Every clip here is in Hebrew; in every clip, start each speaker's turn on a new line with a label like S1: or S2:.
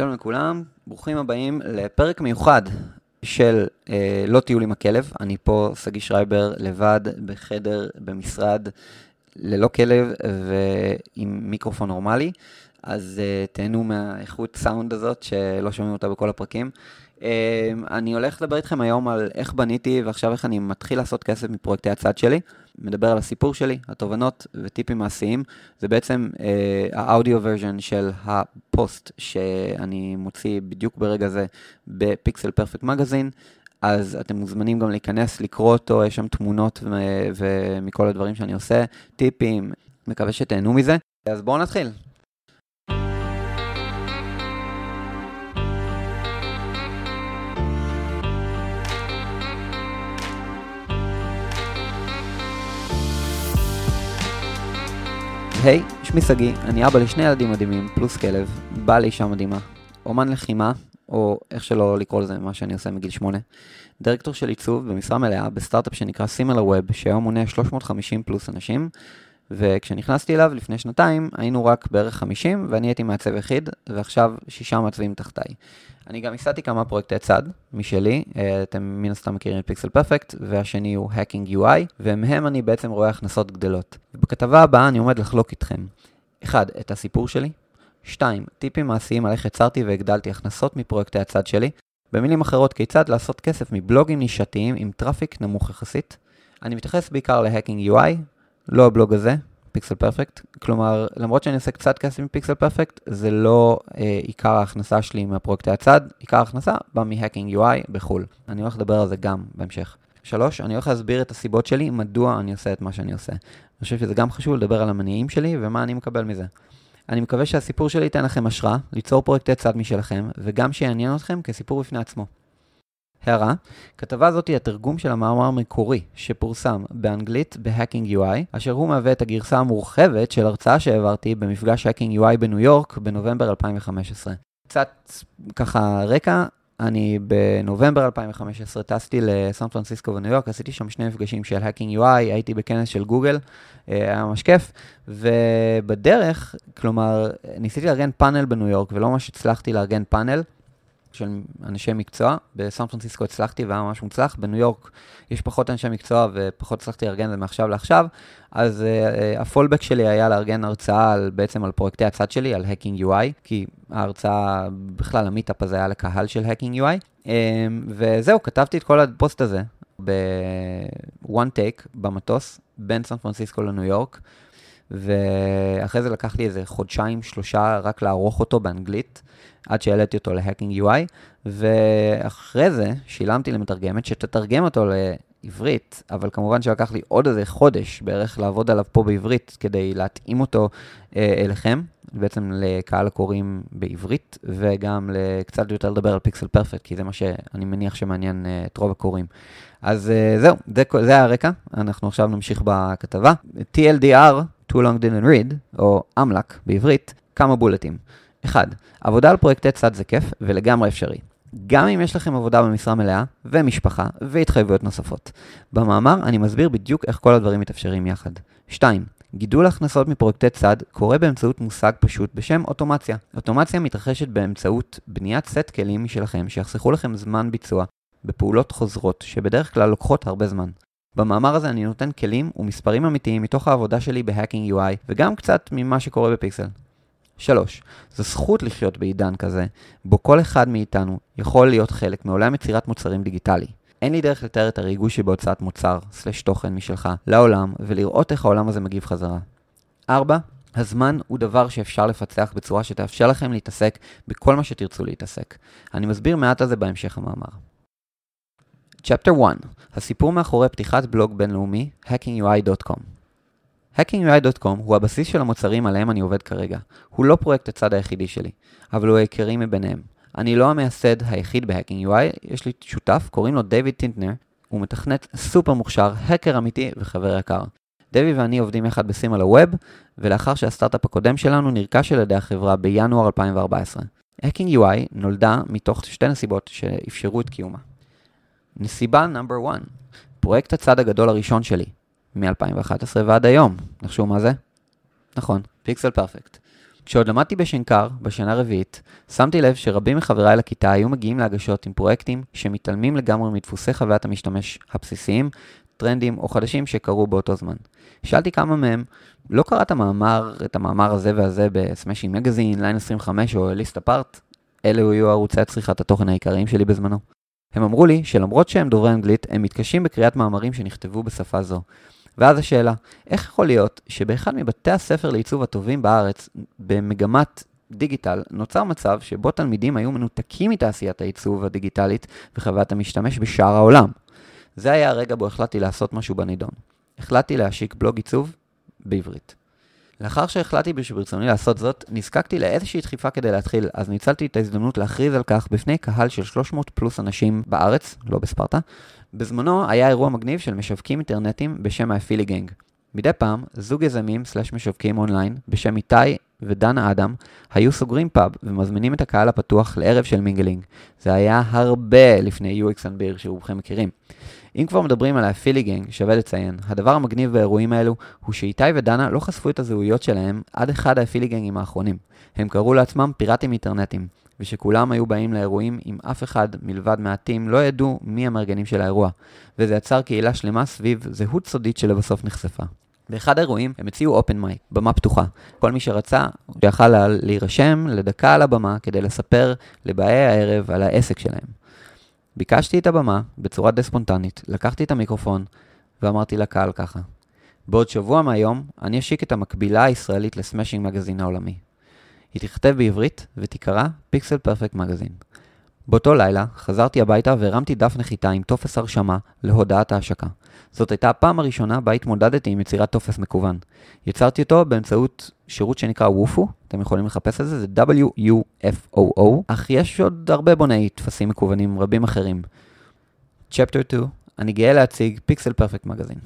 S1: שלום לכולם, ברוכים הבאים לפרק מיוחד של אה, לא טיול עם הכלב. אני פה, שגיא שרייבר, לבד, בחדר, במשרד, ללא כלב ועם מיקרופון נורמלי. אז אה, תהנו מהאיכות סאונד הזאת שלא שומעים אותה בכל הפרקים. אה, אני הולך לדבר איתכם היום על איך בניתי ועכשיו איך אני מתחיל לעשות כסף מפרויקטי הצד שלי. מדבר על הסיפור שלי, התובנות וטיפים מעשיים. זה בעצם אה, האודיו ורז'ן של הפוסט שאני מוציא בדיוק ברגע זה בפיקסל פרפקט מגזין. אז אתם מוזמנים גם להיכנס, לקרוא אותו, יש שם תמונות ומכל הדברים שאני עושה, טיפים, מקווה שתהנו מזה. אז בואו נתחיל. היי, hey, שמי שגיא, אני אבא לשני ילדים מדהימים, פלוס כלב, בעל לאישה מדהימה, אומן לחימה, או איך שלא לקרוא לזה, מה שאני עושה מגיל שמונה, דירקטור של עיצוב במשרה מלאה בסטארט-אפ שנקרא סימלר ווב, שהיום מונה 350 פלוס אנשים, וכשנכנסתי אליו לפני שנתיים, היינו רק בערך 50, ואני הייתי מעצב יחיד, ועכשיו שישה מעצבים תחתיי. אני גם הסעתי כמה פרויקטי צד משלי, אה, אתם מן הסתם מכירים את פיקסל פרפקט, והשני הוא Hacking UI, ומהם אני בעצם רואה הכנסות גדלות. ובכתבה הבאה אני עומד לחלוק איתכם. 1. את הסיפור שלי. 2. טיפים מעשיים על איך יצרתי והגדלתי הכנסות מפרויקטי הצד שלי. במילים אחרות, כיצד לעשות כסף מבלוגים נישתיים עם traffic נמוך יחסית. אני מתייחס בעיקר ל-Hacking UI, לא הבלוג הזה, Pixel Perfect. כלומר, למרות שאני עושה קצת כסף מ Pixel Perfect, זה לא אה, עיקר ההכנסה שלי מהפרויקטי הצד, עיקר ההכנסה בא מ-Hacking UI בחו"ל. אני הולך לדבר על זה גם בהמשך. שלוש, אני הולך להסביר את הסיבות שלי, מדוע אני עושה את מה שאני עושה. אני חושב שזה גם חשוב לדבר על המניעים שלי ומה אני מקבל מזה. אני מקווה שהסיפור שלי ייתן לכם השראה, ליצור פרויקטי צד משלכם, וגם שיעניין אתכם כסיפור בפני עצמו. הערה, כתבה זאת היא התרגום של המאמר המקורי שפורסם באנגלית ב-Hacking UI, אשר הוא מהווה את הגרסה המורחבת של הרצאה שהעברתי במפגש Hacking UI בניו יורק בנובמבר 2015. קצת ככה רקע, אני בנובמבר 2015 טסתי לסן פרנסיסקו וניו יורק, עשיתי שם שני מפגשים של Hacking UI, הייתי בכנס של גוגל, אה, היה ממש כיף, ובדרך, כלומר, ניסיתי לארגן פאנל בניו יורק ולא ממש הצלחתי לארגן פאנל. של אנשי מקצוע. בסן פרנסיסקו הצלחתי והיה ממש מוצלח. בניו יורק יש פחות אנשי מקצוע ופחות הצלחתי לארגן את זה מעכשיו לעכשיו. אז uh, ה fallback שלי היה לארגן הרצאה על, בעצם על פרויקטי הצד שלי, על Hacking UI, כי ההרצאה, בכלל ה meetup הזה היה לקהל של Hacking UI. Um, וזהו, כתבתי את כל הפוסט הזה ב-one take במטוס, בין סן פרנסיסקו לניו יורק. ואחרי זה לקח לי איזה חודשיים, שלושה, רק לערוך אותו באנגלית. עד שהעליתי אותו ל-Hacking UI, ואחרי זה שילמתי למתרגמת שתתרגם אותו לעברית, אבל כמובן שלקח לי עוד איזה חודש בערך לעבוד עליו פה בעברית, כדי להתאים אותו אה, אליכם, בעצם לקהל הקוראים בעברית, וגם קצת יותר לדבר על פיקסל פרפקט, כי זה מה שאני מניח שמעניין אה, את רוב הקוראים. אז אה, זהו, זה, זה הרקע, אנחנו עכשיו נמשיך בכתבה. TLDR, Too Long Didn't Read, או אמל"ק בעברית, כמה בולטים. 1. עבודה על פרויקטי צד זה כיף ולגמרי אפשרי. גם אם יש לכם עבודה במשרה מלאה, ומשפחה, והתחייבויות נוספות. במאמר אני מסביר בדיוק איך כל הדברים מתאפשרים יחד. 2. גידול הכנסות מפרויקטי צד קורה באמצעות מושג פשוט בשם אוטומציה. אוטומציה מתרחשת באמצעות בניית סט כלים משלכם שיחסכו לכם זמן ביצוע בפעולות חוזרות שבדרך כלל לוקחות הרבה זמן. במאמר הזה אני נותן כלים ומספרים אמיתיים מתוך העבודה שלי בהאקינג UI וגם קצת ממה שקורה בפיקסל. 3. זו זכות לחיות בעידן כזה, בו כל אחד מאיתנו יכול להיות חלק מעולם יצירת מוצרים דיגיטלי. אין לי דרך לתאר את הריגוש שבהוצאת מוצר, סלש תוכן משלך, לעולם, ולראות איך העולם הזה מגיב חזרה. 4. הזמן הוא דבר שאפשר לפצח בצורה שתאפשר לכם להתעסק בכל מה שתרצו להתעסק. אני מסביר מעט על זה בהמשך המאמר. Chapter 1 הסיפור מאחורי פתיחת בלוג בינלאומי, hackingui.com hackingui.com הוא הבסיס של המוצרים עליהם אני עובד כרגע. הוא לא פרויקט הצד היחידי שלי, אבל הוא העיקרי מביניהם. אני לא המייסד היחיד ב Hacking UI, יש לי שותף, קוראים לו דייוויד טינטנר, הוא מתכנת סופר מוכשר, האקר אמיתי וחבר יקר. דייוויד ואני עובדים יחד ב SimilarWeb, ולאחר שהסטארט-אפ הקודם שלנו נרכש על ידי החברה בינואר 2014. Hacking UI נולדה מתוך שתי נסיבות שאפשרו את קיומה. נסיבה number 1, פרויקט הצד הגדול הראשון שלי, מ-2011 ועד היום. נחשו מה זה? נכון, Pixel Perfect. כשעוד למדתי בשנקר, בשנה רביעית, שמתי לב שרבים מחבריי לכיתה היו מגיעים להגשות עם פרויקטים שמתעלמים לגמרי מדפוסי חוויית המשתמש הבסיסיים, טרנדים או חדשים שקרו באותו זמן. שאלתי כמה מהם, לא קראת המאמר, את המאמר הזה והזה ב Smashing Magazine, Line 25 או A List Apart? אלו היו ערוצי צריכת התוכן העיקריים שלי בזמנו. הם אמרו לי שלמרות שהם דוברי אנגלית, הם מתקשים בקריאת מאמרים שנכתבו בשפה זו. ואז השאלה, איך יכול להיות שבאחד מבתי הספר לעיצוב הטובים בארץ, במגמת דיגיטל, נוצר מצב שבו תלמידים היו מנותקים מתעשיית העיצוב הדיגיטלית וחוויית המשתמש בשאר העולם? זה היה הרגע בו החלטתי לעשות משהו בנידון. החלטתי להשיק בלוג עיצוב בעברית. לאחר שהחלטתי שברצוני לעשות זאת, נזקקתי לאיזושהי דחיפה כדי להתחיל, אז ניצלתי את ההזדמנות להכריז על כך בפני קהל של 300 פלוס אנשים בארץ, לא בספרטה. בזמנו היה אירוע מגניב של משווקים אינטרנטיים בשם האפילי גנג. מדי פעם, זוג יזמים סלש משווקים אונליין בשם איתי ודנה אדם היו סוגרים פאב ומזמינים את הקהל הפתוח לערב של mingling. זה היה הרבה לפני UX and Beer שרובכם מכירים. אם כבר מדברים על האפילי גנג, שווה לציין, הדבר המגניב באירועים האלו הוא שאיתי ודנה לא חשפו את הזהויות שלהם עד אחד האפילי גנגים האחרונים. הם קראו לעצמם פיראטים אינטרנטיים, ושכולם היו באים לאירועים עם אף אחד מלבד מעטים לא ידעו מי המארגנים של האירוע, וזה יצר קהילה שלמה סביב זהות סודית שלבסוף נחשפה. באחד האירועים הם הציעו open mic, במה פתוחה. כל מי שרצה, יכל להירשם לדקה על הבמה כדי לספר לבאי הערב על העסק שלהם. ביקשתי את הבמה בצורה די ספונטנית, לקחתי את המיקרופון ואמרתי לקהל ככה: בעוד שבוע מהיום אני אשיק את המקבילה הישראלית ל Smashing Magazine העולמי. היא תכתב בעברית ותיקרא Pixel Perfect Magazine. באותו לילה חזרתי הביתה והרמתי דף נחיתה עם טופס הרשמה להודעת ההשקה. זאת הייתה הפעם הראשונה בה התמודדתי עם יצירת טופס מקוון. יצרתי אותו באמצעות שירות שנקרא Wufoo, אתם יכולים לחפש את זה, זה W-U-F-O-O, אך יש עוד הרבה בוני טפסים מקוונים רבים אחרים. Chapter 2, אני גאה להציג Pixel Perfect Magazine.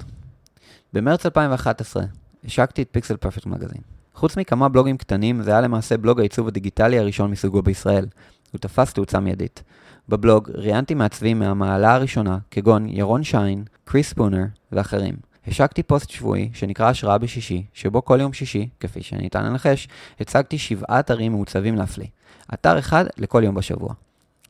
S1: במרץ 2011 השקתי את Pixel Perfect Magazine. חוץ מכמה בלוגים קטנים, זה היה למעשה בלוג העיצוב הדיגיטלי הראשון מסוגו בישראל. הוא תפס תאוצה מיידית. בבלוג ראיינתי מעצבים מהמעלה הראשונה, כגון ירון שיין, קריס ספונר ואחרים. השקתי פוסט שבועי שנקרא השראה בשישי, שבו כל יום שישי, כפי שניתן לנחש, הצגתי שבעה אתרים מעוצבים להפליא. אתר אחד לכל יום בשבוע.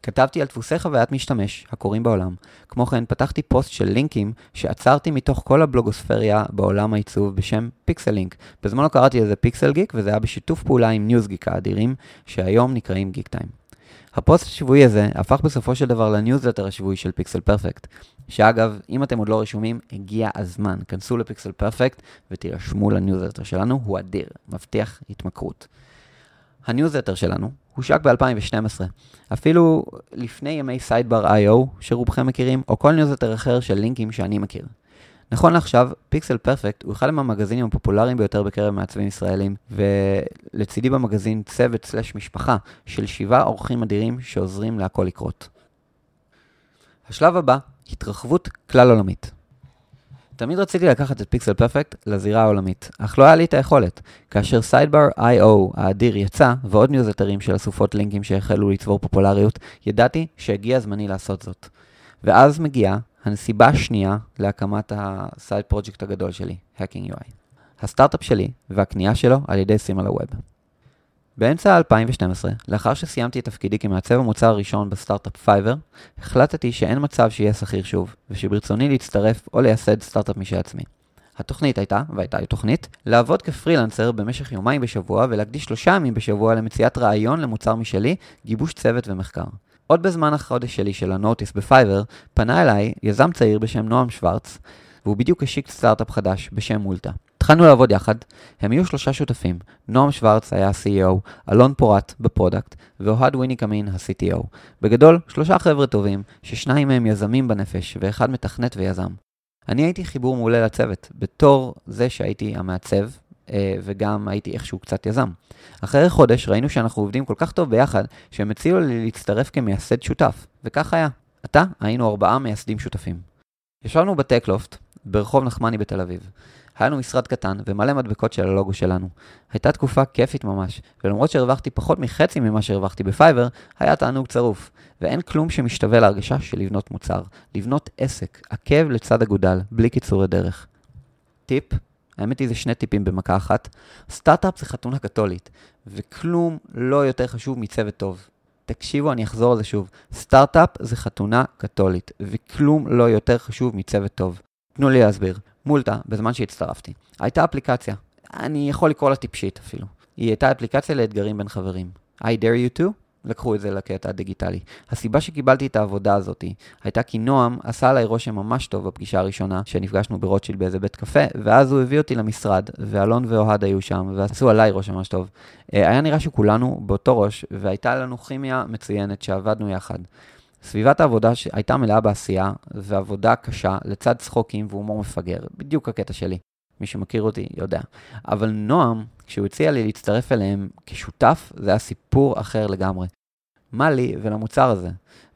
S1: כתבתי על דפוסי חוויית משתמש הקורים בעולם. כמו כן, פתחתי פוסט של לינקים שאצרתי מתוך כל הבלוגוספריה בעולם העיצוב בשם Pixel Link. בזמנו קראתי לזה Pixel Geek, וזה היה בשיתוף פעולה עם Newsgeek האדירים, שהיום נקראים Geektime. הפוסט השבועי הזה הפך בסופו של דבר לניוזלטר השבועי של Pixel Perfect. שאגב, אם אתם עוד לא רשומים, הגיע הזמן. כנסו ל Pixel Perfect ותירשמו לניוזלטר שלנו, הוא אדיר, מבטיח התמכרות. הניוזלטר שלנו הושק ב-2012, אפילו לפני ימי Sidebar.io שרובכם מכירים, או כל ניוזלטר אחר של לינקים שאני מכיר. נכון לעכשיו, Pixel Perfect הוא אחד מהמגזינים הפופולריים ביותר בקרב מעצבים ישראלים, ולצידי במגזין צוות slash משפחה של שבעה עורכים אדירים שעוזרים להכל לקרות. השלב הבא, התרחבות כלל עולמית. תמיד רציתי לקחת את Pixel Perfect לזירה העולמית, אך לא היה לי את היכולת. כאשר Sidebar.io האדיר יצא, ועוד ניוזלטרים של אסופות לינקים שהחלו לצבור פופולריות, ידעתי שהגיע זמני לעשות זאת. ואז מגיעה הנסיבה השנייה להקמת ה side project הגדול שלי, Hacking UI. הסטארט-אפ שלי והקנייה שלו על ידי SimilarWeb. באמצע 2012, לאחר שסיימתי את תפקידי כמעצב המוצר הראשון בסטארט-אפ Fiverr, החלטתי שאין מצב שאהיה שכיר שוב, ושברצוני להצטרף או לייסד סטארט-אפ משל עצמי. התוכנית הייתה, והייתה לי תוכנית, לעבוד כפרילנסר במשך יומיים בשבוע ולהקדיש שלושה ימים בשבוע למציאת רעיון למוצר משלי, גיבוש צוות ומחקר. עוד בזמן החודש שלי של ה notice ב Fiverr, פנה אליי יזם צעיר בשם נועם שוורץ, והוא בדיוק השיק סטארט-אפ חדש בשם מולטה. התחלנו לעבוד יחד, הם היו שלושה שותפים, נועם שוורץ היה ה-CEO, אלון פורט ב product, ואוהד וויני קמין ה-CTO. בגדול, שלושה חבר'ה טובים, ששניים מהם יזמים בנפש, ואחד מתכנת ויזם. אני הייתי חיבור מעולה לצוות, בתור זה שהייתי המעצב, אה, וגם הייתי איכשהו קצת יזם. אחרי חודש ראינו שאנחנו עובדים כל כך טוב ביחד, שהם הציעו לי להצטרף כמייסד שותף, וכך היה. עתה היינו ארבעה מייסדים שותפים. ישבנו ב TechLoft, ברחוב נחמני בתל אביב. היה לנו משרד קטן ומלא מדבקות של הלוגו שלנו. הייתה תקופה כיפית ממש, ולמרות שהרווחתי פחות מחצי ממה שהרווחתי ב Fiverr, היה תענוג צרוף. ואין כלום שמשתווה להרגשה של לבנות מוצר. לבנות עסק, עקב לצד אגודל, בלי קיצורי דרך. טיפ, האמת היא זה שני טיפים במכה אחת. סטארט-אפ זה חתונה קתולית, וכלום לא יותר חשוב מצוות טוב. תקשיבו, אני אחזור על זה שוב. סטארט-אפ זה חתונה קתולית, וכלום לא יותר חשוב מצוות טוב. תנו לי להסביר. מולטה, בזמן שהצטרפתי, הייתה אפליקציה. אני יכול לקרוא לה טיפשית אפילו. היא הייתה אפליקציה לאתגרים בין חברים. I dare you to? לקחו את זה לקטע הדיגיטלי. הסיבה שקיבלתי את העבודה הזאת הייתה כי נועם עשה עליי רושם ממש טוב בפגישה הראשונה, שנפגשנו ברוטשילד באיזה בית קפה, ואז הוא הביא אותי למשרד, ואלון ואוהד היו שם, ועשו עליי רושם ממש טוב. אה, היה נראה שכולנו באותו ראש, והייתה לנו כימיה מצוינת שעבדנו יחד. סביבת העבודה הייתה מלאה בעשייה ועבודה קשה לצד צחוקים והומור מפגר, בדיוק הקטע שלי. מי שמכיר אותי יודע. אבל נועם, כשהוא הציע לי להצטרף אליהם כשותף, זה היה סיפור אחר לגמרי. מה לי ולמוצר הזה?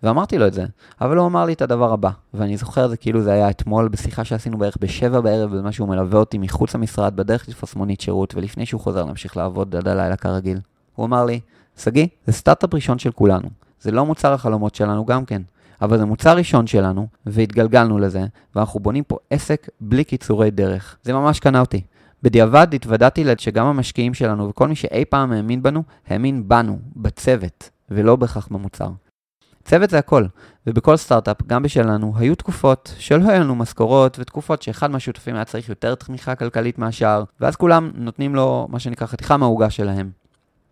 S1: ואמרתי לו את זה, אבל הוא אמר לי את הדבר הבא, ואני זוכר את זה כאילו זה היה אתמול בשיחה שעשינו בערך בשבע בערב, במה שהוא מלווה אותי מחוץ למשרד בדרך לתפוס מונית שירות, ולפני שהוא חוזר להמשיך לעבוד עד הלילה כרגיל. הוא אמר לי, שגיא, זה סטארט-אפ ראשון של כולנו. זה לא מוצר החלומות שלנו גם כן, אבל זה מוצר ראשון שלנו, והתגלגלנו לזה, ואנחנו בונים פה עסק בלי קיצורי דרך. זה ממש קנה אותי. בדיעבד התוודעתי לד שגם המשקיעים שלנו וכל מי שאי פעם האמין בנו, האמין בנו, בצוות, ולא בהכרח במוצר. צוות זה הכל, ובכל סטארט-אפ, גם בשלנו, היו תקופות שלא היו לנו משכורות, ותקופות שאחד מהשותפים היה צריך יותר תמיכה כלכלית מהשאר, ואז כולם נותנים לו מה שנקרא חתיכה מהעוגה שלהם.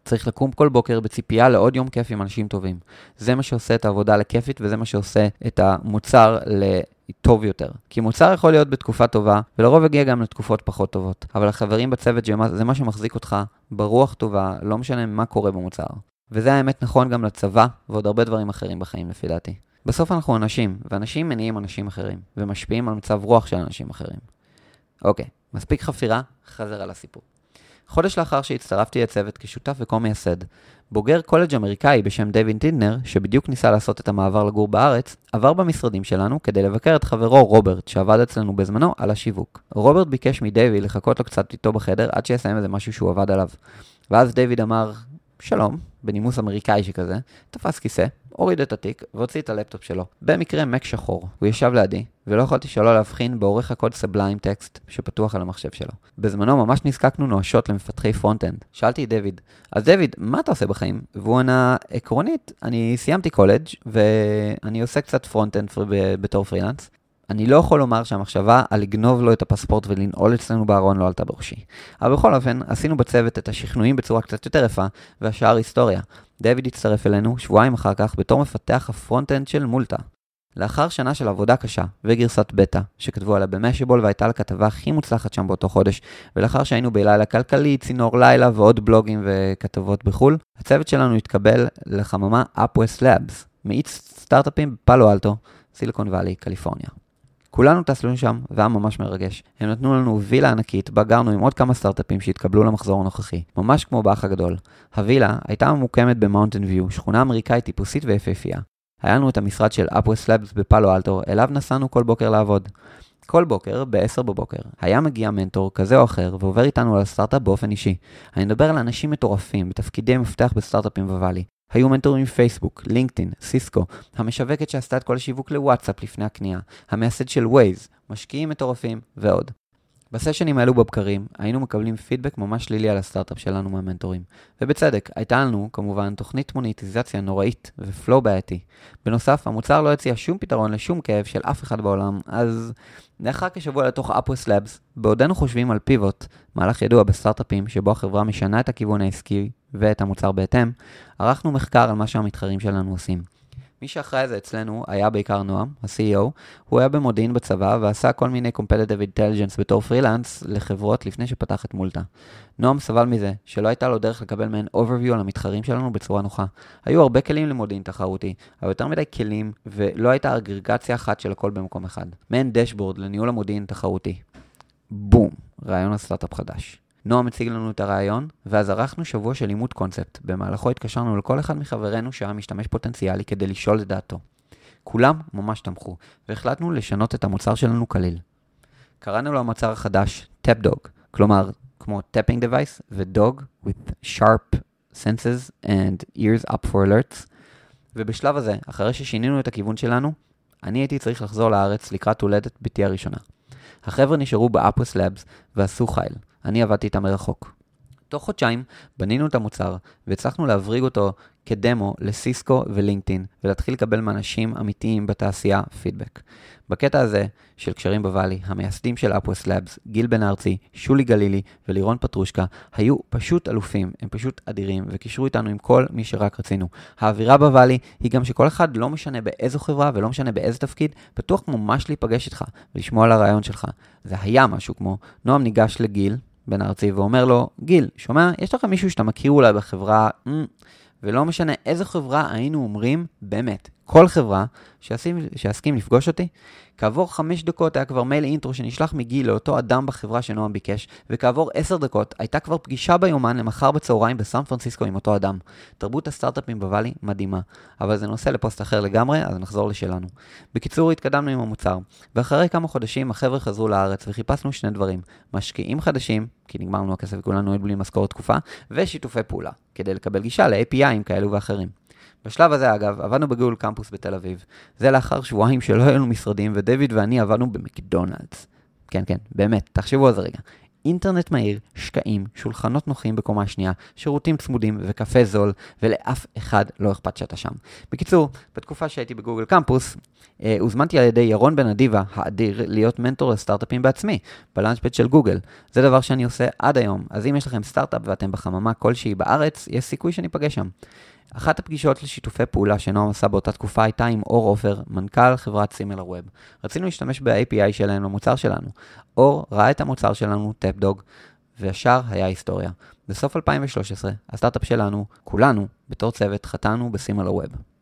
S1: צריך לקום כל בוקר בציפייה לעוד יום כיף עם אנשים טובים. זה מה שעושה את העבודה לכיפית וזה מה שעושה את המוצר לטוב יותר. כי מוצר יכול להיות בתקופה טובה, ולרוב יגיע גם לתקופות פחות טובות. אבל החברים בצוות זה מה שמחזיק אותך ברוח טובה, לא משנה מה קורה במוצר. וזה האמת נכון גם לצבא ועוד הרבה דברים אחרים בחיים לפי דעתי. בסוף אנחנו אנשים, ואנשים מניעים אנשים אחרים, ומשפיעים על מצב רוח של אנשים אחרים. אוקיי, מספיק חפירה, חזרה אל הסיפור. חודש לאחר שהצטרפתי לצוות כשותף וקו-מייסד, בוגר קולג' אמריקאי בשם דייוויד טינטנר, שבדיוק ניסה לעשות את המעבר לגור בארץ, עבר במשרדים שלנו כדי לבקר את חברו רוברט, שעבד אצלנו בזמנו על השיווק. רוברט ביקש מדייוויד לחכות לו קצת איתו בחדר עד שיסיים איזה משהו שהוא עבד עליו. ואז דייוויד אמר, שלום, בנימוס אמריקאי שכזה, תפס כיסא, הוריד את התיק והוציא את הלפטופ שלו. במקרה Mac שחור. הוא ישב לידי, ולא יכולתי שלא להבחין בעורך הקוד Sublime Text שפתוח על המחשב שלו. בזמנו ממש נזקקנו נואשות למפתחי front-end. שאלתי את דויד, אז דויד, מה אתה עושה בחיים? והוא ענה, עקרונית, אני סיימתי קולג' ואני עושה קצת front-end בתור פרילנס. אני לא יכול לומר שהמחשבה על לגנוב לו את הפספורט ולנעול אצלנו בארון לא עלתה בראשי. אבל בכל אופן, עשינו בצוות את השכנועים בצורה קצת יותר יפה, והשאר היסטוריה. דויד הצטרף אלינו שבועיים אחר כך בתור מפתח ה front-end של מולטה. לאחר שנה של עבודה קשה וגרסת בטא, שכתבו עליה ב Mashable והייתה לכתבה הכי מוצלחת שם באותו חודש, ולאחר שהיינו בלילה כלכלי, צינור לילה ועוד בלוגים וכתבות בחו"ל, הצוות שלנו התקבל לחממה UpWest Labs, מאיץ סטארט-אפים בפאלו אלטו, סיליקון וואלי, קליפורניה. כולנו טסנו שם, והיה ממש מרגש. הם נתנו לנו וילה ענקית, בה גרנו עם עוד כמה סטארט-אפים שהתקבלו למחזור הנוכחי, ממש כמו באח הגדול. הווילה הייתה ממוקמת במאונטן ויו, שכונה אמריקאית טיפוסית ויפהפייה. היה לנו את המשרד של UpWest Labs בפאלו אלטו, אליו נסענו כל בוקר לעבוד. כל בוקר, ב-10 בבוקר, היה מגיע מנטור כזה או אחר ועובר איתנו על הסטארט-אפ באופן אישי. אני מדבר על אנשים מטורפים בתפקידי מפתח בסטארט-אפים בוואלי. היו מנטורים מפייסבוק, לינקדאין, סיסקו, המשווקת שעשתה את כל השיווק לוואטסאפ לפני הקנייה, המייסד של Waze, משקיעים מטורפים ועוד. בסשנים האלו בבקרים, היינו מקבלים פידבק ממש שלילי על הסטארט-אפ שלנו מהמנטורים. ובצדק, הייתה לנו, כמובן, תוכנית מוניטיזציה נוראית ו flow בעייתי. בנוסף, המוצר לא הציע שום פתרון לשום כאב של אף אחד בעולם, אז לאחר כשבוע לתוך אפוס לאבס, בעודנו חושבים על פיבוט, מהלך ידוע בסטארט-אפים שבו החברה משנה את הכיוון העסקי ואת המוצר בהתאם, ערכנו מחקר על מה שהמתחרים שלנו עושים. מי שאחראי זה אצלנו היה בעיקר נועם, ה-CEO. הוא היה במודיעין בצבא ועשה כל מיני Competitive Intelligence בתור פרילנס לחברות לפני שפתח את מולטה. נועם סבל מזה שלא הייתה לו דרך לקבל מהן overview על המתחרים שלנו בצורה נוחה. היו הרבה כלים למודיעין תחרותי, אבל יותר מדי כלים ולא הייתה אגרגציה אחת של הכל במקום אחד. מעין דשבורד לניהול המודיעין תחרותי. בום, רעיון הסטארט-אפ חדש. נועם הציג לנו את הרעיון, ואז ערכנו שבוע של לימוד קונספט. במהלכו התקשרנו לכל אחד מחברינו שהיה משתמש פוטנציאלי כדי לשאול את דעתו. כולם ממש תמכו, והחלטנו לשנות את המוצר שלנו כליל. קראנו לו המוצר החדש TapDog, כלומר, כמו tapping device ו-dog with sharp senses and ears up for alerts, ובשלב הזה, אחרי ששינינו את הכיוון שלנו, אני הייתי צריך לחזור לארץ לקראת הולדת בתי הראשונה. החבר'ה נשארו באפוס לאבס ועשו חייל, אני עבדתי איתם מרחוק. תוך חודשיים בנינו את המוצר והצלחנו להבריג אותו כדמו לסיסקו ולינקדאין ולהתחיל לקבל מאנשים אמיתיים בתעשייה פידבק. בקטע הזה של קשרים בוואלי, המייסדים של אפווסט לאבס, גיל בן ארצי, שולי גלילי ולירון פטרושקה, היו פשוט אלופים, הם פשוט אדירים, וקישרו איתנו עם כל מי שרק רצינו. האווירה בוואלי היא גם שכל אחד, לא משנה באיזו חברה ולא משנה באיזה תפקיד, פתוח ממש להיפגש איתך ולשמוע על הרעיון שלך. זה היה משהו כמו, נועם ניגש לגיל, בן ארצי, ואומר לו, גיל, שומע, יש לך מישהו שאתה מכיר אולי בחברה, ולא משנה איזה חברה היינו אומרים, באמת, כל חברה שיסכים לפגוש אותי, כעבור חמש דקות היה כבר מייל אינטרו שנשלח מגיל לאותו אדם בחברה שנועם ביקש, וכעבור עשר דקות הייתה כבר פגישה ביומן למחר בצהריים בסן פרנסיסקו עם אותו אדם. תרבות הסטארט-אפים בוואלי מדהימה, אבל זה נושא לפוסט אחר לגמרי, אז נחזור לשלנו. בקיצור, התקדמנו עם המוצר, ואחרי כמה חודשים החבר'ה חזרו לארץ וחיפשנו שני דברים, משקיעים חדשים, כי נגמר לנו הכסף וכולנו היו בלי משכורת תקופה, ושיתופי פעולה, כדי לקבל גישה ל-APIים כאלו ואחרים. בשלב הזה, אגב, עבדנו בגול קמפוס בתל אביב. זה לאחר שבועיים שלא היו לנו משרדים, ודויד ואני עבדנו במקדונלדס. כן, כן, באמת, תחשבו על זה רגע. אינטרנט מהיר, שקעים, שולחנות נוחים בקומה שנייה, שירותים צמודים וקפה זול, ולאף אחד לא אכפת שאתה שם. בקיצור, בתקופה שהייתי בגוגל קמפוס, אה, הוזמנתי על ידי ירון בן אדיבה, האדיר, להיות מנטור לסטארט-אפים בעצמי, בלאנצ'פד של גוגל. זה דבר שאני עושה עד היום, אז אם יש לכם סטארט-אפ ואתם בחממה כלשהי בארץ, יש סיכוי שניפגש שם. אחת הפגישות לשיתופי פעולה שנועם עשה באותה תקופה הייתה עם אור עופר, מנכ"ל חברת סימלר ווב. רצינו להשתמש ב-API שלהם למוצר שלנו. אור ראה את המוצר שלנו, טאפדוג, והשאר היה היסטוריה. בסוף 2013, הסטארט-אפ שלנו, כולנו, בתור צוות, חטאנו בסימלר ווב.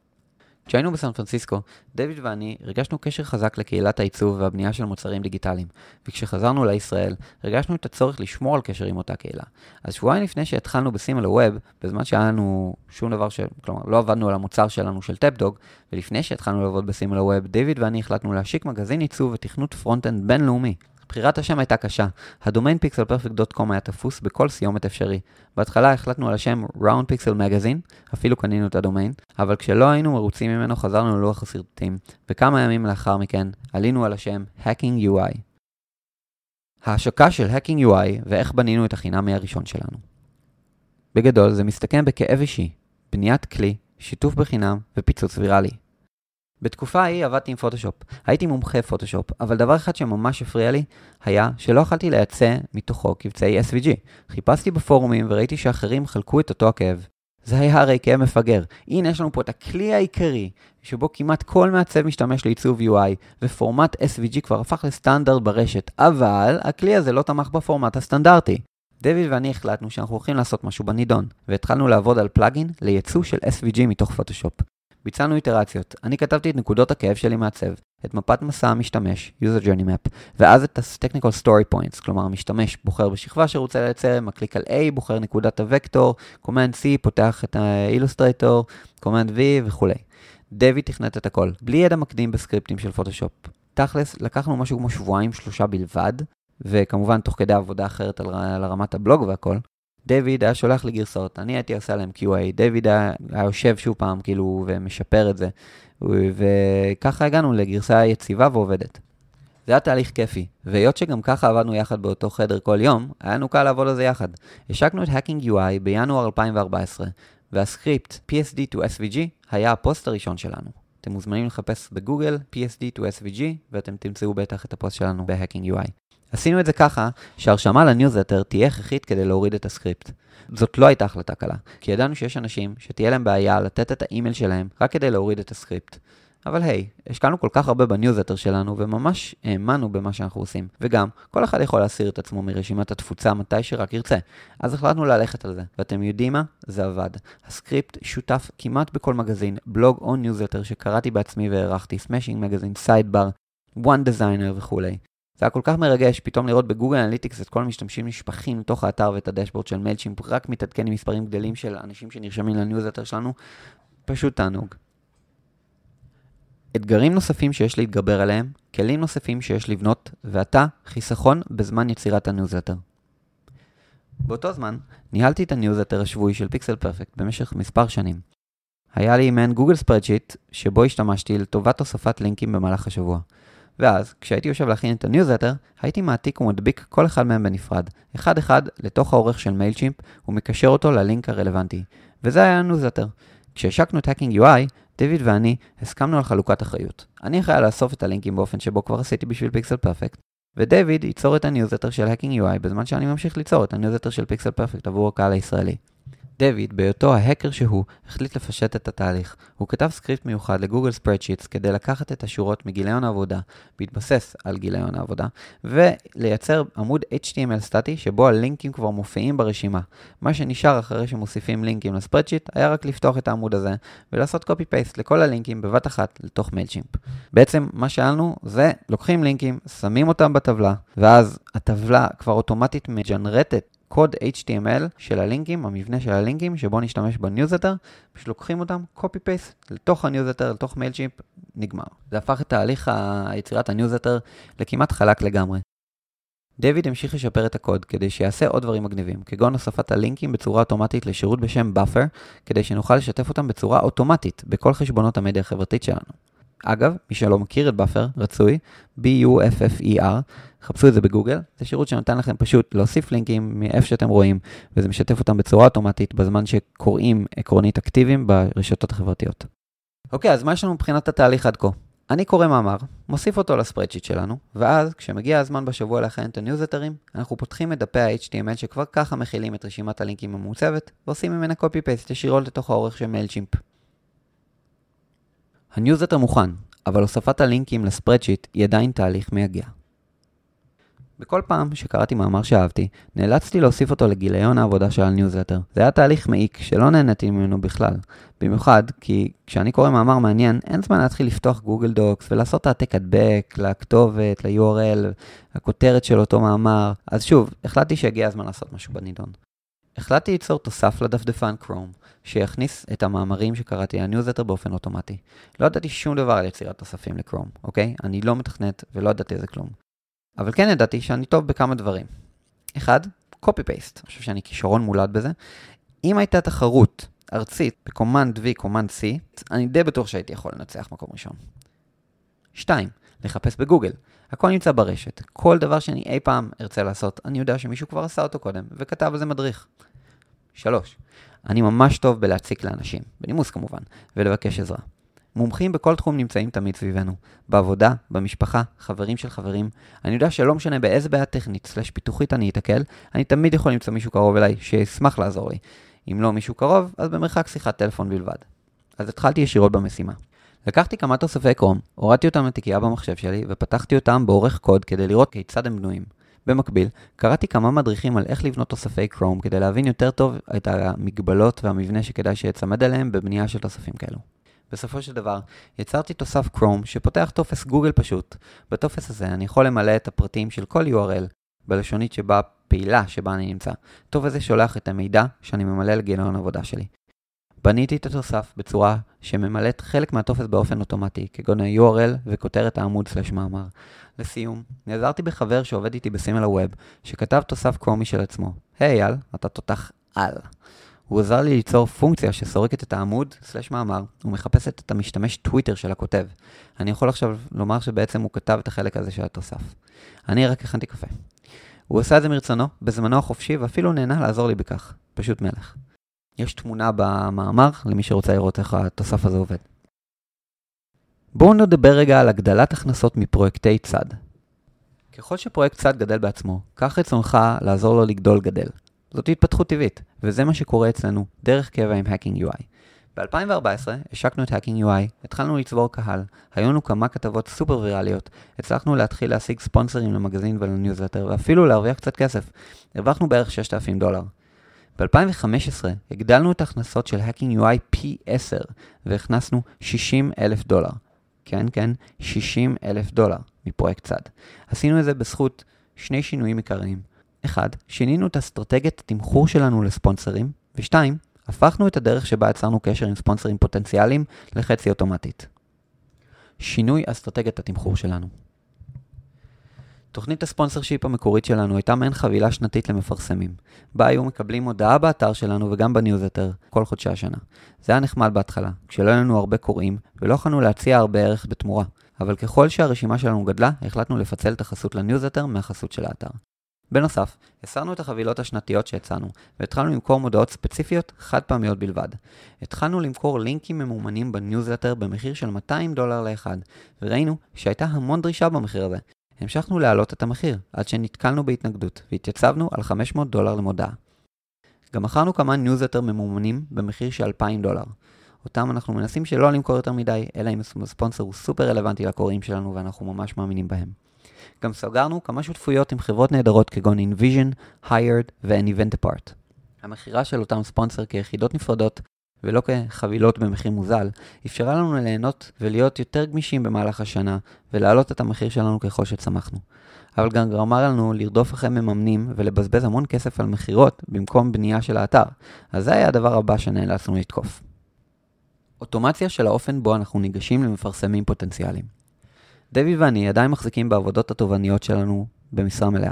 S1: כשהיינו בסן פרנסיסקו, דויד ואני הרגשנו קשר חזק לקהילת העיצוב והבנייה של מוצרים דיגיטליים, וכשחזרנו לישראל, הרגשנו את הצורך לשמור על קשר עם אותה קהילה. אז שבועיים לפני שהתחלנו ב SimilarWeb, בזמן שהיה לנו שום דבר ש... כלומר, לא עבדנו על המוצר שלנו של TapDog, ולפני שהתחלנו לעבוד ב SimilarWeb, דויד ואני החלטנו להשיק מגזין עיצוב ותכנות front-end בינלאומי. בחירת השם הייתה קשה. הדומיין pixelperfect.com היה תפוס בכל סיומת אפשרי. בהתחלה החלטנו על השם Round Pixel Magazine, אפילו קנינו את הדומיין, אבל כשלא היינו מרוצים ממנו חזרנו ללוח הסרטוטים, וכמה ימים לאחר מכן עלינו על השם Hacking UI. ההשקה של Hacking UI ואיך בנינו את החינמי הראשון שלנו. בגדול זה מסתכם בכאב אישי, בניית כלי, שיתוף בחינם ופיצוץ ויראלי. בתקופה ההיא עבדתי עם פוטושופ. הייתי מומחה פוטושופ, אבל דבר אחד שממש הפריע לי, היה שלא יכלתי לייצא מתוכו קבצי SVG. חיפשתי בפורומים וראיתי שאחרים חלקו את אותו הכאב. זה היה הרי כאב מפגר. הנה יש לנו פה את הכלי העיקרי, שבו כמעט כל מעצב משתמש לעיצוב UI, ופורמט SVG כבר הפך לסטנדרט ברשת, אבל הכלי הזה לא תמך בפורמט הסטנדרטי. דויד ואני החלטנו שאנחנו הולכים לעשות משהו בנידון, והתחלנו לעבוד על פלאגין לייצוא של SVG מתוך פוטושופ. ביצענו איטרציות. אני כתבתי את נקודות הכאב שלי מעצב, את מפת מסע המשתמש, user journey map, ואז את ה-technical story points, כלומר המשתמש בוחר בשכבה שרוצה לייצר, מקליק על A, בוחר נקודת הוקטור, command C, פותח את ה-illustrator, command V וכולי. דווי תכנת את הכל, בלי ידע מקדים בסקריפטים של פוטושופ. תכלס, לקחנו משהו כמו שבועיים שלושה בלבד, וכמובן תוך כדי עבודה אחרת על, על רמת הבלוג והכל, דיוויד היה שולח לי גרסאות, אני הייתי עושה להם QA, היה, היה יושב שוב פעם כאילו ומשפר את זה, וככה הגענו לגרסה יציבה ועובדת. זה היה תהליך כיפי, והיות שגם ככה עבדנו יחד באותו חדר כל יום, היה לנו קל לעבוד על זה יחד. השקנו את Hacking UI בינואר 2014, והסקריפט PSD to SVG היה הפוסט הראשון שלנו. אתם מוזמנים לחפש בגוגל PSD to SVG, ואתם תמצאו בטח את הפוסט שלנו ב-Hacking UI. עשינו את זה ככה שהרשמה לניוזלטר תהיה הכרחית כדי להוריד את הסקריפט. זאת לא הייתה החלטה קלה, כי ידענו שיש אנשים שתהיה להם בעיה לתת את האימייל שלהם רק כדי להוריד את הסקריפט. אבל היי, hey, השקענו כל כך הרבה בניוזלטר שלנו, וממש האמנו במה שאנחנו עושים. וגם, כל אחד יכול להסיר את עצמו מרשימת התפוצה מתי שרק ירצה. אז החלטנו ללכת על זה. ואתם יודעים מה? זה עבד. הסקריפט שותף כמעט בכל מגזין, בלוג או ניוזלטר שקראתי בעצמי והערכתי, Smashing Magazine, Sidebar, One Designer וכולי. זה היה כל כך מרגש פתאום לראות ב Google Analytics את כל המשתמשים נשפכים לתוך האתר ואת ה dashboard של MailChimp, רק מתעדכן עם מספרים גדלים של אנשים שנרשמים לניוזלטר שלנו, פשוט תענוג. אתגרים נוספים שיש להתגבר עליהם, כלים נוספים שיש לבנות, ועתה, חיסכון בזמן יצירת הניוזלטר. באותו זמן, ניהלתי את הניוזלטר השבועי של Pixel Perfect במשך מספר שנים. היה לי מעין Google Spreadsheet, שבו השתמשתי לטובת הוספת לינקים במהלך השבוע. ואז, כשהייתי יושב להכין את הניוזלטר, הייתי מעתיק ומדביק כל אחד מהם בנפרד, אחד-אחד לתוך העורך של MailChimp, ומקשר אותו ללינק הרלוונטי. וזה היה הניוזלטר. כשהשקנו את Hacking UI, דיוויד ואני הסכמנו על חלוקת אחריות. אני אחראי לאסוף את הלינקים באופן שבו כבר עשיתי בשביל Pixel Perfect, ודייוויד ייצור את הניוזלטר של Hacking UI בזמן שאני ממשיך ליצור את הניוזלטר של Pixel Perfect עבור הקהל הישראלי. דויד, בהיותו ההקר שהוא, החליט לפשט את התהליך. הוא כתב סקריפט מיוחד ל Google Spreadsheets כדי לקחת את השורות מגיליון העבודה, בהתבסס על גיליון העבודה, ולייצר עמוד HTML סטטי שבו הלינקים כבר מופיעים ברשימה. מה שנשאר אחרי שמוסיפים לינקים ל spreadsheet היה רק לפתוח את העמוד הזה ולעשות copy paste לכל הלינקים בבת אחת לתוך MailChimp. בעצם מה שאלנו זה לוקחים לינקים, שמים אותם בטבלה, ואז הטבלה כבר אוטומטית מג'נרטת קוד HTML של הלינקים, המבנה של הלינקים, שבו נשתמש בניוזלטר, פשוט לוקחים אותם, copy paste, לתוך הניוזלטר, לתוך MailChimp, נגמר. זה הפך את תהליך היצירת הניוזלטר לכמעט חלק לגמרי. דויד המשיך לשפר את הקוד כדי שיעשה עוד דברים מגניבים, כגון הוספת הלינקים בצורה אוטומטית לשירות בשם Buffer, כדי שנוכל לשתף אותם בצורה אוטומטית בכל חשבונות המדיה החברתית שלנו. אגב, מי שלא מכיר את Buffer, רצוי, B-U-F-F-E-R, חפשו את זה בגוגל, זה שירות שנותן לכם פשוט להוסיף לינקים מאיפה שאתם רואים, וזה משתף אותם בצורה אוטומטית בזמן שקוראים עקרונית אקטיביים ברשתות החברתיות. אוקיי, אז מה יש לנו מבחינת התהליך עד כה? אני קורא מאמר, מוסיף אותו לספרדשיט שלנו, ואז כשמגיע הזמן בשבוע להכין את הניוזלטרים, אנחנו פותחים את דפי ה-HTML שכבר ככה מכילים את רשימת הלינקים המעוצבת, ועושים ממנה copy-paste ישירות לתוך האורך של מיילצ'ימפ. הניוזלטר מוכן, אבל הוספת הלינקים ל spreadsheet היא עדיין תהליך מייגע. בכל פעם שקראתי מאמר שאהבתי, נאלצתי להוסיף אותו לגיליון העבודה של הניוזלטר. זה היה תהליך מעיק שלא נהניתי ממנו בכלל. במיוחד כי כשאני קורא מאמר מעניין, אין זמן להתחיל לפתוח Google Docs ולעשות העתק הדבק לכתובת, ל-URL, לכותרת של אותו מאמר. אז שוב, החלטתי שהגיע הזמן לעשות משהו בנידון. החלטתי ליצור תוסף לדפדפן Chrome, שיכניס את המאמרים שקראתי לניוזלטר באופן אוטומטי. לא ידעתי שום דבר על יצירת תוספים ל Chrome, אוקיי? אני לא מתכנת ולא ידעתי איזה כלום. אבל כן ידעתי שאני טוב בכמה דברים. אחד, copy paste, אני חושב שאני כישרון מולד בזה. אם הייתה תחרות ארצית ב Command V, Command C, אני די בטוח שהייתי יכול לנצח מקום ראשון. שתיים, לחפש בגוגל. הכל נמצא ברשת. כל דבר שאני אי פעם ארצה לעשות, אני יודע שמישהו כבר עשה אותו קודם, וכתב על זה מדריך. שלוש, אני ממש טוב בלהציק לאנשים, בנימוס כמובן, ולבקש עזרה. מומחים בכל תחום נמצאים תמיד סביבנו. בעבודה, במשפחה, חברים של חברים. אני יודע שלא משנה באיזה בעיה טכנית סלש פיתוחית אני אתקל, אני תמיד יכול למצוא מישהו קרוב אליי שישמח לעזור לי. אם לא מישהו קרוב, אז במרחק שיחת טלפון בלבד. אז התחלתי ישירות במשימה. לקחתי כמה תוספי קרום, הורדתי אותם לתיקייה במחשב שלי ופתחתי אותם באורך קוד כדי לראות כיצד הם בנויים. במקביל, קראתי כמה מדריכים על איך לבנות תוספי קרום כדי להבין יותר טוב את המגבלות והמבנה שכדאי שיצמד עליהם בבנייה של תוספים כאלו. בסופו של דבר, יצרתי תוסף קרום שפותח טופס גוגל פשוט. בטופס הזה אני יכול למלא את הפרטים של כל URL בלשונית שבה פעילה שבה אני נמצא. טוב הזה שולח את המידע שאני ממלא לגיליון עבודה שלי. בניתי את התוסף בצורה שממלאת חלק מהטופס באופן אוטומטי, כגון ה-URL וכותרת העמוד סלש מאמר. לסיום, נעזרתי בחבר שעובד איתי בסימל הווב, שכתב תוסף קרומי של עצמו. היי hey, אל, אתה תותח על. הוא עזר לי ליצור פונקציה שסורקת את העמוד, סלש מאמר, ומחפשת את המשתמש טוויטר של הכותב. אני יכול עכשיו לומר שבעצם הוא כתב את החלק הזה של התוסף. אני רק הכנתי קפה. הוא עושה את זה מרצונו, בזמנו החופשי, ואפילו נהנה לעזור לי בכך. פשוט מלך. יש תמונה במאמר למי שרוצה לראות איך התוסף הזה עובד. בואו נדבר רגע על הגדלת הכנסות מפרויקטי צד. ככל שפרויקט צד גדל בעצמו, כך רצונך לעזור לו לגדול גדל. זאת התפתחות טבעית, וזה מה שקורה אצלנו דרך קבע עם Hacking UI. ב-2014 השקנו את Hacking UI, התחלנו לצבור קהל, היו לנו כמה כתבות סופר ויראליות, הצלחנו להתחיל להשיג ספונסרים למגזין ולניוזלטר, ואפילו להרוויח קצת כסף. הרווחנו בערך 6,000 דולר. ב-2015 הגדלנו את ההכנסות של Hacking UI פי 10, והכנסנו 60 אלף דולר. כן, כן, 60 אלף דולר מפרויקט צד. עשינו את זה בזכות שני שינויים עיקריים. אחד, שינינו את אסטרטגיית התמחור שלנו לספונסרים, ושתיים, הפכנו את הדרך שבה יצרנו קשר עם ספונסרים פוטנציאליים לחצי אוטומטית. שינוי אסטרטגיית התמחור שלנו. תוכנית ה sponsorship המקורית שלנו הייתה מעין חבילה שנתית למפרסמים, בה היו מקבלים הודעה באתר שלנו וגם בניוזלטר כל חודשי השנה. זה היה נחמד בהתחלה, כשלא היו לנו הרבה קוראים ולא יכולנו להציע הרבה ערך בתמורה. אבל ככל שהרשימה שלנו גדלה, החלטנו לפצל את החסות לניוזלטר מהחסות של האתר. בנוסף, הסרנו את החבילות השנתיות שהצענו, והתחלנו למכור מודעות ספציפיות חד פעמיות בלבד. התחלנו למכור לינקים ממומנים בניוזלטר במחיר של 200 דולר לאחד, וראינו שהייתה המון דרישה במחיר הזה. המשכנו להעלות את המחיר, עד שנתקלנו בהתנגדות, והתייצבנו על 500 דולר למודעה. גם מכרנו כמה ניוזלטרים ממומנים במחיר של 2,000 דולר. אותם אנחנו מנסים שלא למכור יותר מדי, אלא אם הספונסר הוא סופר רלוונטי לקוראים שלנו ואנחנו ממש מאמינים בהם. גם סגרנו כמה שותפויות עם חברות נהדרות כגון InVision, Hired ו-An Event Apart. המכירה של אותם ספונסרים כיחידות נפרדות ולא כחבילות במחיר מוזל, אפשרה לנו ליהנות ולהיות יותר גמישים במהלך השנה ולהעלות את המחיר שלנו ככל שצמחנו. אבל גם גרמה לנו לרדוף אחרי מממנים ולבזבז המון כסף על מכירות במקום בנייה של האתר, אז זה היה הדבר הבא שנאלצנו לתקוף. אוטומציה של האופן בו אנחנו ניגשים למפרסמים פוטנציאליים. דבי ואני עדיין מחזיקים בעבודות התובעניות שלנו במשרה מלאה.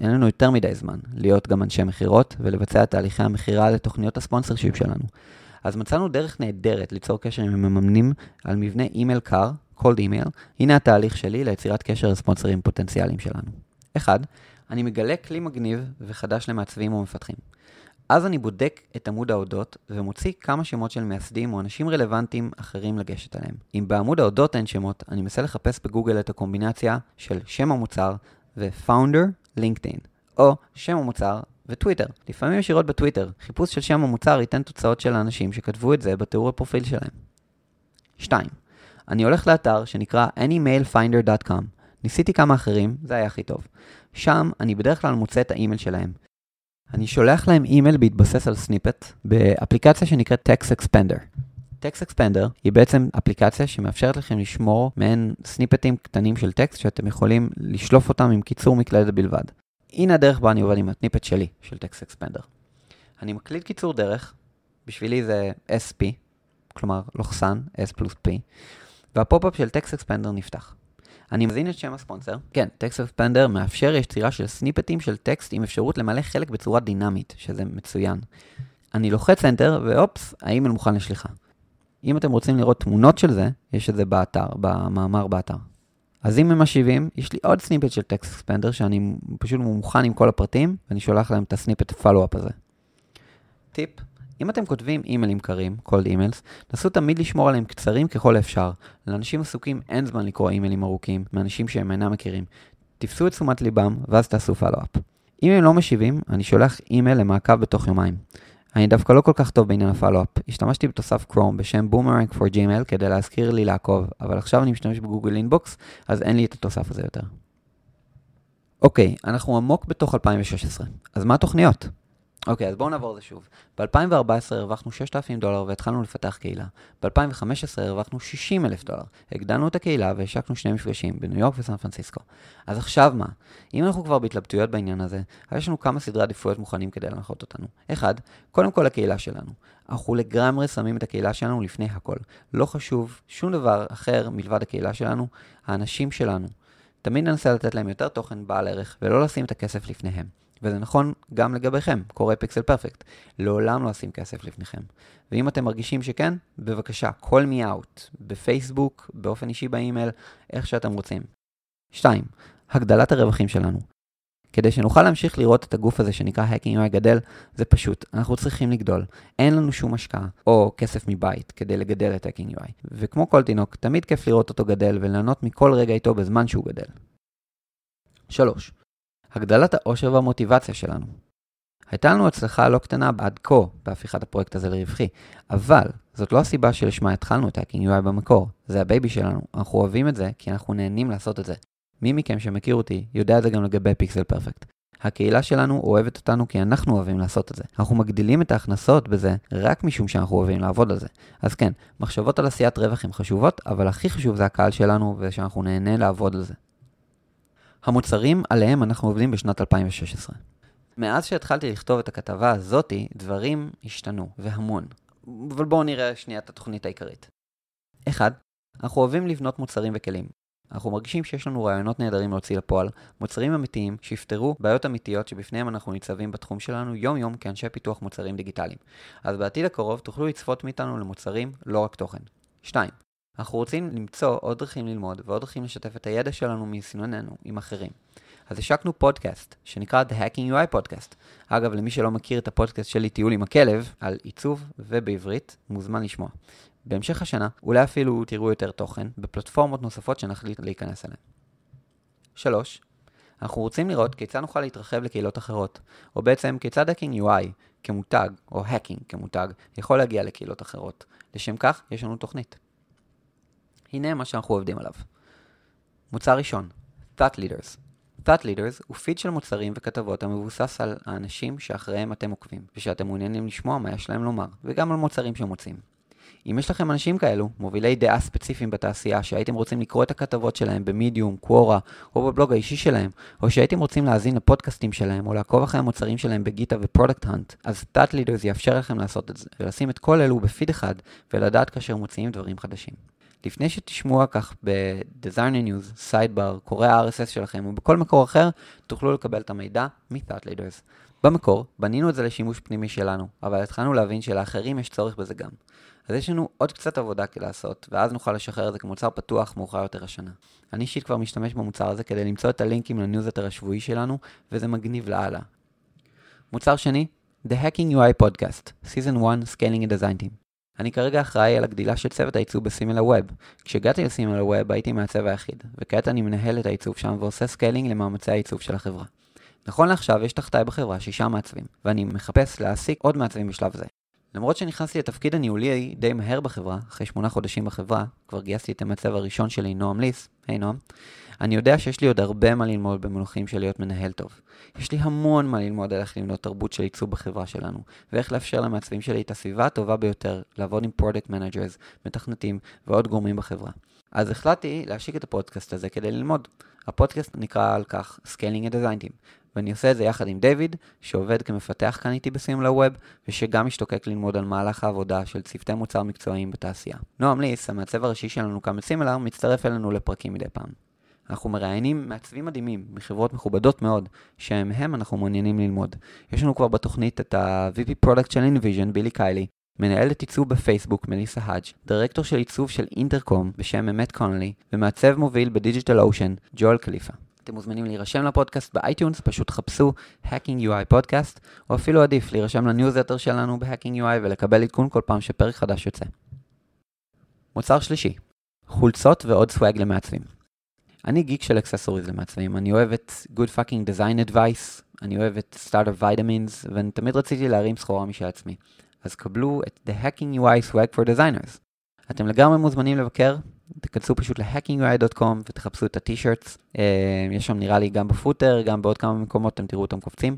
S1: אין לנו יותר מדי זמן להיות גם אנשי מכירות ולבצע את תהליכי המכירה לתוכניות הספונסר שיפ שלנו. אז מצאנו דרך נהדרת ליצור קשר עם המממנים על מבנה אימייל קר, cold email. הנה התהליך שלי ליצירת קשר לספונסרים פוטנציאליים שלנו. 1. אני מגלה כלי מגניב וחדש למעצבים ומפתחים. אז אני בודק את עמוד ההודות ומוציא כמה שמות של מייסדים או אנשים רלוונטיים אחרים לגשת עליהם. אם בעמוד ההודות אין שמות, אני מנסה לחפש בגוגל את הקומבינציה של שם המוצר ו-founder LinkedIn, או שם המוצר וטוויטר. לפעמים ישירות בטוויטר, חיפוש של שם המוצר ייתן תוצאות של האנשים שכתבו את זה בתיאור הפרופיל שלהם. 2. אני הולך לאתר שנקרא anymailfinder.com. ניסיתי כמה אחרים, זה היה הכי טוב. שם אני בדרך כלל מוצא את האימייל שלהם. אני שולח להם אימייל בהתבסס על snippet באפליקציה שנקראת Text Expander. Text Expander היא בעצם אפליקציה שמאפשרת לכם לשמור מעין סניפטים קטנים של טקסט שאתם יכולים לשלוף אותם עם קיצור מקלדת בלבד. הנה הדרך בה אני עובד עם ה snippet שלי, של Text Expander. אני מקליד קיצור דרך, בשבילי זה SP, כלומר לוחסן, S פלוס P, וה pop-up של Text Expander נפתח. אני מזין את שם הספונסר. כן, Text Expander מאפשר יצירה של סניפטים של טקסט עם אפשרות למלא חלק בצורה דינמית, שזה מצוין. אני לוחץ Enter, ואופס, האימייל מוכן לשליחה. אם אתם רוצים לראות תמונות של זה, יש את זה באתר, במאמר באתר. אז אם הם משיבים, יש לי עוד snippet של Text Expander שאני פשוט מוכן עם כל הפרטים, ואני שולח להם את ה snippet follow-up הזה. טיפ, אם אתם כותבים אימיילים קרים, cold emails, נסו תמיד לשמור עליהם קצרים ככל האפשר. לאנשים עסוקים אין זמן לקרוא אימיילים ארוכים, מאנשים שהם אינם מכירים. תפסו את תשומת ליבם, ואז תעשו follow-up. אם הם לא משיבים, אני שולח אימייל למעקב בתוך יומיים. אני דווקא לא כל כך טוב בעניין ה follow-up. השתמשתי בתוסף Chrome בשם Boomerang for Gmail כדי להזכיר לי לעקוב, אבל עכשיו אני משתמש ב Google Inbox, אז אין לי את התוסף הזה יותר. אוקיי, אנחנו עמוק בתוך 2016. אז מה התוכניות? אוקיי, אז בואו נעבור לזה שוב. ב-2014 הרווחנו 6,000 דולר והתחלנו לפתח קהילה. ב-2015 הרווחנו 60 אלף דולר. הגדלנו את הקהילה והשקנו שני מפגשים בניו יורק וסן פרנסיסקו. אז עכשיו מה? אם אנחנו כבר בהתלבטויות בעניין הזה, יש לנו כמה סדרי עדיפויות מוכנים כדי להנחות אותנו. אחד, קודם כל הקהילה שלנו. אנחנו לגמרי שמים את הקהילה שלנו לפני הכל. לא חשוב שום דבר אחר מלבד הקהילה שלנו, האנשים שלנו. תמיד ננסה לתת להם יותר תוכן בעל ערך ולא לשים את הכסף לפניהם. וזה נכון גם לגביכם, קורא פיקסל פרפקט. לעולם לא אשים כסף לפניכם. ואם אתם מרגישים שכן, בבקשה, call me out, בפייסבוק, באופן אישי באימייל, איך שאתם רוצים. 2. הגדלת הרווחים שלנו. כדי שנוכל להמשיך לראות את הגוף הזה שנקרא Hacking UI גדל, זה פשוט, אנחנו צריכים לגדול. אין לנו שום השקעה או כסף מבית כדי לגדל את Hacking UI. וכמו כל תינוק, תמיד כיף לראות אותו גדל וליהנות מכל רגע איתו בזמן שהוא גדל. 3. הגדלת האושר והמוטיבציה שלנו. הייתה לנו הצלחה לא קטנה עד כה בהפיכת הפרויקט הזה לרווחי, אבל זאת לא הסיבה שלשמה התחלנו את Hacking UI במקור, זה ה baby שלנו, אנחנו אוהבים את זה כי אנחנו נהנים לעשות את זה. מי מכם שמכיר אותי יודע את זה גם לגבי Pixel Perfect. הקהילה שלנו אוהבת אותנו כי אנחנו אוהבים לעשות את זה. אנחנו מגדילים את ההכנסות בזה רק משום שאנחנו אוהבים לעבוד על זה. אז כן, מחשבות על עשיית רווח הן חשובות, אבל הכי חשוב זה הקהל שלנו ושאנחנו נהנה לעבוד על זה. המוצרים עליהם אנחנו עובדים בשנת 2016. מאז שהתחלתי לכתוב את הכתבה הזאתי, דברים השתנו, והמון. אבל בואו נראה שנייה את התוכנית העיקרית. 1. אנחנו אוהבים לבנות מוצרים וכלים. אנחנו מרגישים שיש לנו רעיונות נהדרים להוציא לפועל, מוצרים אמיתיים שיפתרו בעיות אמיתיות שבפניהם אנחנו ניצבים בתחום שלנו יום-יום כאנשי פיתוח מוצרים דיגיטליים. אז בעתיד הקרוב תוכלו לצפות מאיתנו למוצרים, לא רק תוכן. 2. אנחנו רוצים למצוא עוד דרכים ללמוד ועוד דרכים לשתף את הידע שלנו מסינוננו עם אחרים. אז השקנו פודקאסט שנקרא The Hacking UI Podcast. אגב, למי שלא מכיר את הפודקאסט שלי, טיול עם הכלב, על עיצוב ובעברית, מוזמן לשמוע. בהמשך השנה, אולי אפילו תראו יותר תוכן בפלטפורמות נוספות שנחליט להיכנס אליהן. 3. אנחנו רוצים לראות כיצד נוכל להתרחב לקהילות אחרות, או בעצם כיצד Hacking UI כמותג, או Hacking כמותג, יכול להגיע לקהילות אחרות. לשם כך, יש לנו תוכנית. הנה מה שאנחנו עובדים עליו. מוצר ראשון, Thought Leaders. Thought Leaders הוא פיד של מוצרים וכתבות המבוסס על האנשים שאחריהם אתם עוקבים, ושאתם מעוניינים לשמוע מה יש להם לומר, וגם על מוצרים שמוציאים. אם יש לכם אנשים כאלו, מובילי דעה ספציפיים בתעשייה, שהייתם רוצים לקרוא את הכתבות שלהם ב Medium, Quora, או בבלוג האישי שלהם, או שהייתם רוצים להאזין לפודקאסטים שלהם, או לעקוב אחרי המוצרים שלהם ב GitHub ו Product Hunt, אז Thought Leaders יאפשר לכם לעשות את זה, ולשים את כל אלו בפיד אחד, ולדעת כאשר מוציאים דברים חדשים. לפני שתשמעו על כך ב-Designer News, Sidebar, קוראי ה-RSS שלכם או בכל מקור אחר, תוכלו לקבל את המידע מ-Thought Leaders. במקור, בנינו את זה לשימוש פנימי שלנו, אבל התחלנו להבין שלאחרים יש צורך בזה גם. אז יש לנו עוד קצת עבודה לעשות, ואז נוכל לשחרר את זה כמוצר פתוח מאוחר יותר השנה. אני אישית כבר משתמש במוצר הזה כדי למצוא את הלינקים לניוזלטר השבועי שלנו, וזה מגניב לאללה. מוצר שני, The Hacking UI Podcast, Season 1 Scaling a Design Team. אני כרגע אחראי על הגדילה של צוות העיצוב ב SimilarWeb. כשהגעתי ל SimilarWeb הייתי המעצב היחיד, וכעת אני מנהל את העיצוב שם ועושה scaling למאמצי העיצוב של החברה. נכון לעכשיו יש תחתיי בחברה שישה מעצבים, ואני מחפש להעסיק עוד מעצבים בשלב זה. למרות שנכנסתי לתפקיד הניהולי די מהר בחברה, אחרי שמונה חודשים בחברה, כבר גייסתי את המעצב הראשון שלי, נועם ליס, היי hey, נועם, אני יודע שיש לי עוד הרבה מה ללמוד במונחים של להיות מנהל טוב. יש לי המון מה ללמוד על איך לבנות תרבות של עיצוב בחברה שלנו, ואיך לאפשר למעצבים שלי את הסביבה הטובה ביותר, לעבוד עם product managers, מתכנתים ועוד גורמים בחברה. אז החלטתי להשיק את הפודקאסט הזה כדי ללמוד. הפודקאסט נקרא אם כך Scaling a Design Team, ואני עושה את זה יחד עם דיוויד, שעובד כמפתח כאן איתי ב SimilarWeb, ושגם משתוקק ללמוד על מהלך העבודה של צוותי מוצר מקצועיים בתעשייה. נועם ליס, המעצב הראשי שלנו כאן ב Similar, מצטרף אלינו לפרקים מדי פעם. אנחנו מראיינים מעצבים מדהימים מחברות מכובדות מאוד, שמהם אנחנו מעוניינים ללמוד. יש לנו כבר בתוכנית את ה-VP Product של InVision, בילי קיילי, מנהלת עיצוב בפייסבוק, מליסה האג', דירקטור של עיצוב של אינטרקום בשם אמט קונולי, ומעצב מוביל ב DigitalOcean, ג'ואל קליפה. אתם מוזמנים להירשם לפודקאסט ב iTunes, פשוט חפשו Hacking UI פודקאסט, או אפילו עדיף להירשם לניוזלטר שלנו ב-Hacking UI ולקבל עדכון כל פעם שפרק חדש יוצא. מוצר שלישי, חולצות ועוד סוואג למעצבים. אני גיק של אקססוריז למעצבים, אני אוהב את Good Fucking Design Advice, אני אוהב את Starter Vitamins, ואני תמיד רציתי להרים סחורה משל עצמי. אז קבלו את The Hacking UI Swag for Designers. אתם לגמרי מוזמנים לבקר, תכנסו פשוט ל-hackingui.com ותחפשו את הטי-שירטס. אה, יש שם נראה לי גם בפוטר, גם בעוד כמה מקומות, אתם תראו אותם קופצים.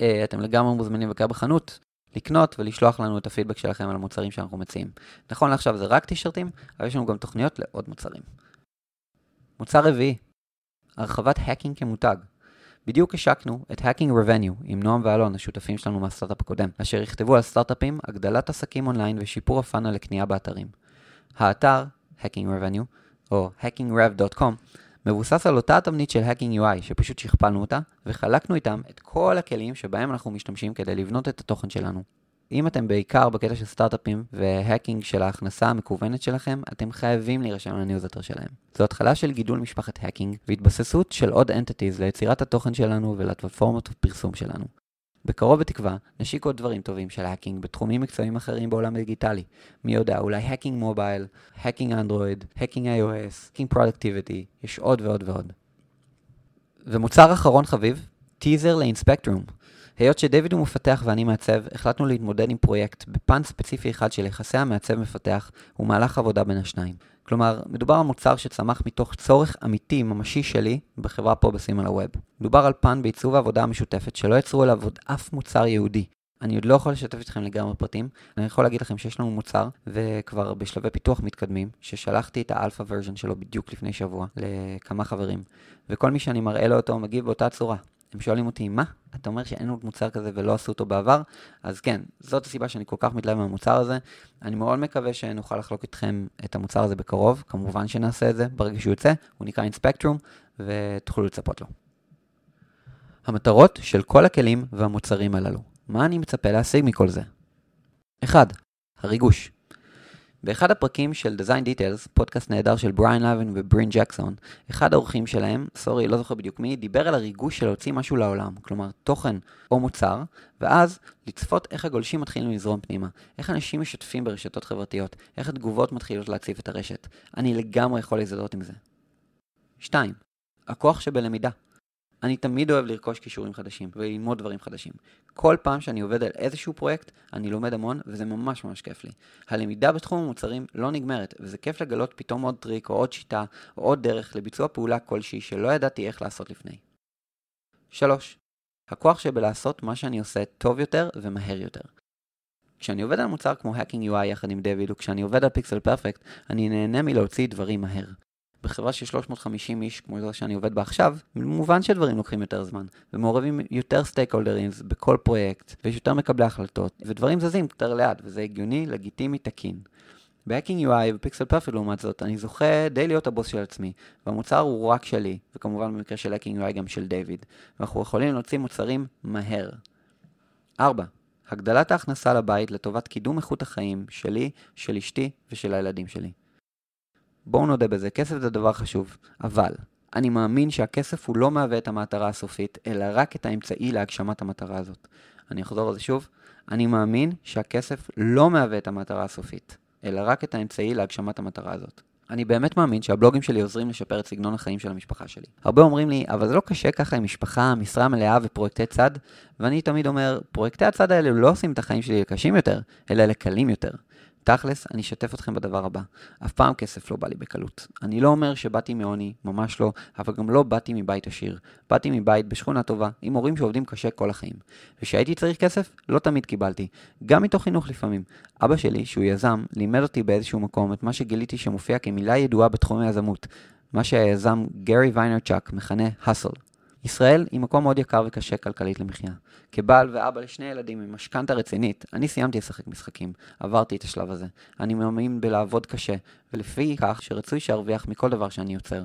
S1: אה, אתם לגמרי מוזמנים לבקר בחנות, לקנות ולשלוח לנו את הפידבק שלכם על המוצרים שאנחנו מציעים. נכון לעכשיו זה רק טישרטים, אבל יש לנו גם תוכניות לעוד מוצרים. מוצר רביעי, הרחבת Hacking כמותג. בדיוק השקנו את Hacking Revenue עם נועם ואלון, השותפים שלנו מהסטארט-אפ הקודם, אשר יכתבו על סטארט-אפים, הגדלת עסקים אונליין ושיפור ה funnel לקנייה באתרים. האתר, Hacking Revenue, או hackingrev.com, מבוסס על אותה התבנית של Hacking UI, שפשוט שכפלנו אותה, וחלקנו איתם את כל הכלים שבהם אנחנו משתמשים כדי לבנות את התוכן שלנו. אם אתם בעיקר בקטע של סטארט-אפים ו hacking של ההכנסה המקוונת שלכם, אתם חייבים להירשם לניוזלטר שלהם. זו התחלה של גידול משפחת Hacking והתבססות של עוד entities ליצירת התוכן שלנו ולפלטפורמות הפרסום שלנו. בקרוב בתקווה נשיק עוד דברים טובים של Hacking בתחומים מקצועיים אחרים בעולם הדיגיטלי. מי יודע, אולי Hacking Mobile, Hacking Android, Hacking iOS, Hacking Productivity, יש עוד ועוד ועוד. ומוצר אחרון חביב, טיזר ל Inspectrum. היות שדויד הוא מפתח ואני מעצב, החלטנו להתמודד עם פרויקט בפן ספציפי אחד של יחסי המעצב-מפתח ומהלך עבודה בין השניים. כלומר, מדובר על מוצר שצמח מתוך צורך אמיתי, ממשי שלי, בחברה פה ב SimilarWeb. מדובר על פן בעיצוב העבודה המשותפת שלא יצרו אליו עוד אף מוצר ייעודי. אני עוד לא יכול לשתף אתכם לגמרי פרטים, אני יכול להגיד לכם שיש לנו מוצר, וכבר בשלבי פיתוח מתקדמים, ששלחתי את ה alpha version שלו בדיוק לפני שבוע לכמה חברים, וכל מי שאני מראה לו אותו מגיב באותה צורה. הם שואלים אותי, מה? אתה אומר שאין עוד מוצר כזה ולא עשו אותו בעבר? אז כן, זאת הסיבה שאני כל כך מתלהב מהמוצר הזה. אני מאוד מקווה שנוכל לחלוק איתכם את המוצר הזה בקרוב, כמובן שנעשה את זה ברגע שהוא יוצא, הוא נקרא אינספקטרום, ותוכלו לצפות לו. המטרות של כל הכלים והמוצרים הללו. מה אני מצפה להשיג מכל זה? 1. הריגוש. באחד הפרקים של Design Details, פודקאסט נהדר של בריין לאבן וברין ג'קסון, אחד האורחים שלהם, סורי, לא זוכר בדיוק מי, דיבר על הריגוש של להוציא משהו לעולם, כלומר תוכן או מוצר, ואז לצפות איך הגולשים מתחילים לזרום פנימה, איך אנשים משתפים ברשתות חברתיות, איך התגובות מתחילות להציף את הרשת. אני לגמרי יכול להזדהות עם זה. 2. הכוח שבלמידה. אני תמיד אוהב לרכוש כישורים חדשים וללמוד דברים חדשים. כל פעם שאני עובד על איזשהו פרויקט, אני לומד המון, וזה ממש ממש כיף לי. הלמידה בתחום המוצרים לא נגמרת, וזה כיף לגלות פתאום עוד טריק או עוד שיטה או עוד דרך לביצוע פעולה כלשהי שלא ידעתי איך לעשות לפני. 3. הכוח שבלעשות מה שאני עושה טוב יותר ומהר יותר. כשאני עובד על מוצר כמו Hacking UI יחד עם דויד, וכשאני עובד על Pixel Perfect, אני נהנה מלהוציא דברים מהר. בחברה של 350 איש, כמו זו שאני עובד בה עכשיו, מובן שדברים לוקחים יותר זמן, ומעורבים יותר stakeholder ים בכל פרויקט, ויש יותר מקבלי החלטות, ודברים זזים יותר לאט, וזה הגיוני, לגיטימי, תקין. ב-Hacking UI ופיקסל פרפקט לעומת זאת, אני זוכה די להיות הבוס של עצמי, והמוצר הוא רק שלי, וכמובן במקרה של Hacking UI גם של דיוויד, ואנחנו יכולים להוציא מוצרים מהר. 4. הגדלת ההכנסה לבית לטובת קידום איכות החיים שלי, של אשתי ושל הילדים שלי. בואו נודה בזה, כסף זה דבר חשוב, אבל אני מאמין שהכסף הוא לא מהווה את המטרה הסופית, אלא רק את האמצעי להגשמת המטרה הזאת. אני אחזור על זה שוב, אני מאמין שהכסף לא מהווה את המטרה הסופית, אלא רק את האמצעי להגשמת המטרה הזאת. אני באמת מאמין שהבלוגים שלי עוזרים לשפר את סגנון החיים של המשפחה שלי. הרבה אומרים לי, אבל זה לא קשה ככה עם משפחה, משרה מלאה ופרויקטי צד, ואני תמיד אומר, פרויקטי הצד האלה לא עושים את החיים שלי לקשים יותר, אלא לקלים יותר. תכלס, אני אשתף אתכם בדבר הבא. אף פעם כסף לא בא לי בקלות. אני לא אומר שבאתי מעוני, ממש לא, אבל גם לא באתי מבית עשיר. באתי מבית בשכונה טובה, עם הורים שעובדים קשה כל החיים. וכשהייתי צריך כסף, לא תמיד קיבלתי. גם מתוך חינוך לפעמים. אבא שלי, שהוא יזם, לימד אותי באיזשהו מקום את מה שגיליתי שמופיע כמילה ידועה בתחום היזמות. מה שהיזם גרי ויינר צ'אק מכנה hustle. ישראל היא מקום מאוד יקר וקשה כלכלית למחיה. כבעל ואבא לשני ילדים עם משכנתה רצינית, אני סיימתי לשחק משחקים, עברתי את השלב הזה. אני מאמין בלעבוד קשה, ולפי כך שרצוי שארוויח מכל דבר שאני יוצר.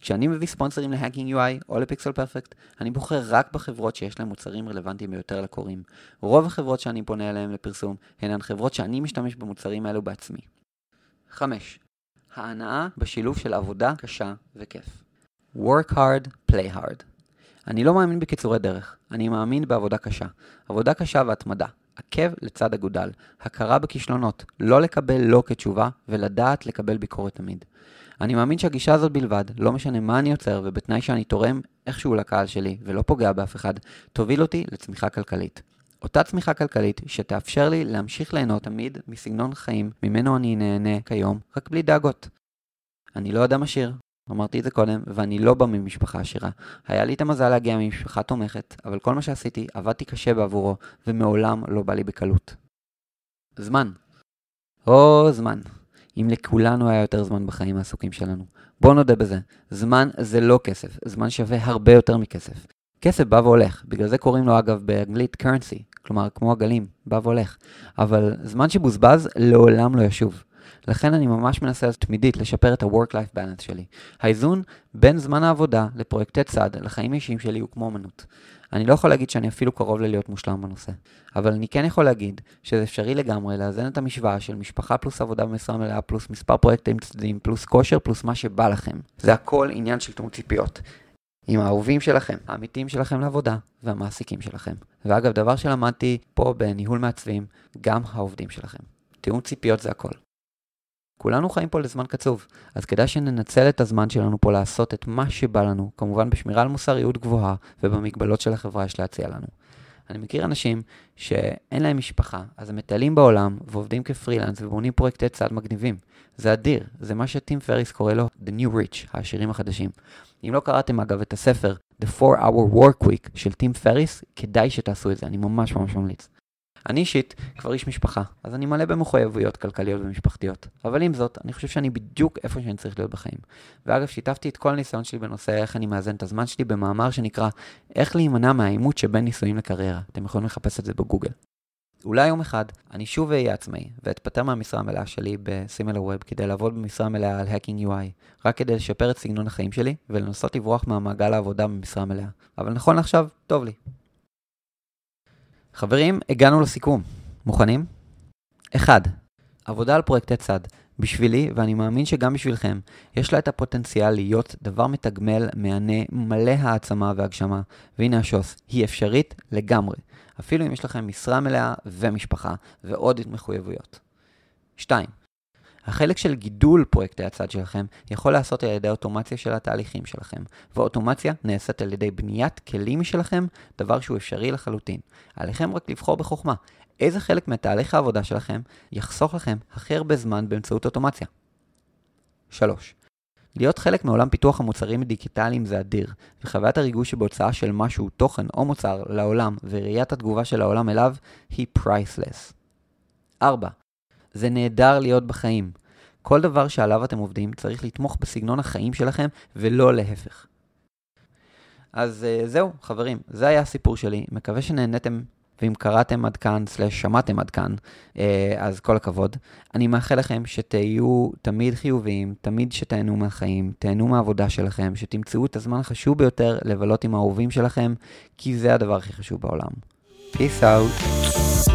S1: כשאני מביא ספונסרים להאקינג UI או לפיקסל פרפקט, אני בוחר רק בחברות שיש להן מוצרים רלוונטיים ביותר לקוראים. רוב החברות שאני פונה אליהן לפרסום הן חברות שאני משתמש במוצרים האלו בעצמי. 5. ההנאה בשילוב של עבודה קשה וכיף. work hard, play hard. אני לא מאמין בקיצורי דרך, אני מאמין בעבודה קשה. עבודה קשה והתמדה. עקב לצד אגודל. הכרה בכישלונות. לא לקבל לא כתשובה, ולדעת לקבל ביקורת תמיד. אני מאמין שהגישה הזאת בלבד, לא משנה מה אני יוצר, ובתנאי שאני תורם איכשהו לקהל שלי, ולא פוגע באף אחד, תוביל אותי לצמיחה כלכלית. אותה צמיחה כלכלית שתאפשר לי להמשיך ליהנות תמיד מסגנון חיים ממנו אני נהנה כיום, רק בלי דאגות. אני לא אדם עשיר, אמרתי את זה קודם, ואני לא בא ממשפחה עשירה. היה לי את המזל להגיע ממשפחה תומכת, אבל כל מה שעשיתי, עבדתי קשה בעבורו, ומעולם לא בא לי בקלות. זמן. או זמן. אם לכולנו היה יותר זמן בחיים העסוקים שלנו. בואו נודה בזה, זמן זה לא כסף, זמן שווה הרבה יותר מכסף. כסף בא והולך, בגלל זה קוראים לו אגב באנגלית currency, כלומר כמו הגלים, בא והולך. אבל זמן שבוזבז לעולם לא ישוב. לכן אני ממש מנסה תמידית לשפר את ה-work-life balance שלי. האיזון בין זמן העבודה לפרויקטי צד לחיים אישיים שלי הוא כמו אמנות. אני לא יכול להגיד שאני אפילו קרוב ללהיות מושלם בנושא, אבל אני כן יכול להגיד שזה אפשרי לגמרי לאזן את המשוואה של משפחה פלוס עבודה במשרה מלאה פלוס מספר פרויקטים צדדים פלוס כושר פלוס מה שבא לכם. זה הכל עניין של תמות ציפיות. עם האהובים שלכם, האמיתיים שלכם לעבודה והמעסיקים שלכם. ואגב, דבר שלמדתי פה בניהול מעצבים, גם העובדים שלכם. תיאום ציפיות זה הכל. כולנו חיים פה לזמן קצוב, אז כדאי שננצל את הזמן שלנו פה לעשות את מה שבא לנו, כמובן בשמירה על מוסריות גבוהה ובמגבלות של החברה יש להציע לנו. אני מכיר אנשים שאין להם משפחה, אז הם מטיילים בעולם ועובדים כפרילנס ובונים פרויקטי צד מגניבים. זה אדיר, זה מה שטים פריס קורא לו The New Rich, העשירים החדשים. אם לא קראתם אגב את הספר The 4-Hour Work Week של טים פריס, כדאי שתעשו את זה, אני ממש ממש ממליץ. אני אישית כבר איש משפחה, אז אני מלא במחויבויות כלכליות ומשפחתיות. אבל עם זאת, אני חושב שאני בדיוק איפה שאני צריך להיות בחיים. ואגב, שיתפתי את כל הניסיון שלי בנושא איך אני מאזן את הזמן שלי במאמר שנקרא איך להימנע מהעימות שבין נישואים לקריירה. אתם יכולים לחפש את זה בגוגל. אולי יום אחד אני שוב אהיה עצמאי ואתפטר מהמשרה המלאה שלי בסימילר ווב כדי לעבוד במשרה מלאה על Hacking UI, רק כדי לשפר את סגנון החיים שלי ולנסות לברוח מהמעגל העבודה במשרה מלאה. אבל נכון לעכשיו, טוב לי. חברים, הגענו לסיכום. מוכנים? 1. עבודה על פרויקטי צד. בשבילי, ואני מאמין שגם בשבילכם, יש לה את הפוטנציאל להיות דבר מתגמל, מהנה, מלא העצמה והגשמה. והנה השוס, היא אפשרית לגמרי. אפילו אם יש לכם משרה מלאה ומשפחה ועוד מחויבויות. 2. החלק של גידול פרויקטי הצד שלכם יכול לעשות על ידי אוטומציה של התהליכים שלכם, ואוטומציה נעשית על ידי בניית כלים משלכם, דבר שהוא אפשרי לחלוטין. עליכם רק לבחור בחוכמה, איזה חלק מתהליך העבודה שלכם יחסוך לכם הכי הרבה זמן באמצעות אוטומציה. 3. להיות חלק מעולם פיתוח המוצרים הדיגיטליים זה אדיר, וחוויית הריגוש שבהוצאה של משהו, תוכן או מוצר לעולם וראיית התגובה של העולם אליו היא פרייסלס. 4. זה נהדר להיות בחיים. כל דבר שעליו אתם עובדים צריך לתמוך בסגנון החיים שלכם ולא להפך. אז uh, זהו, חברים, זה היה הסיפור שלי. מקווה שנהנתם ואם קראתם עד כאן, סלש שמעתם עד כאן, אה, אז כל הכבוד. אני מאחל לכם שתהיו תמיד חיוביים, תמיד שתהנו מהחיים, תהנו מהעבודה שלכם, שתמצאו את הזמן החשוב ביותר לבלות עם האהובים שלכם, כי זה הדבר הכי חשוב בעולם. Peace out.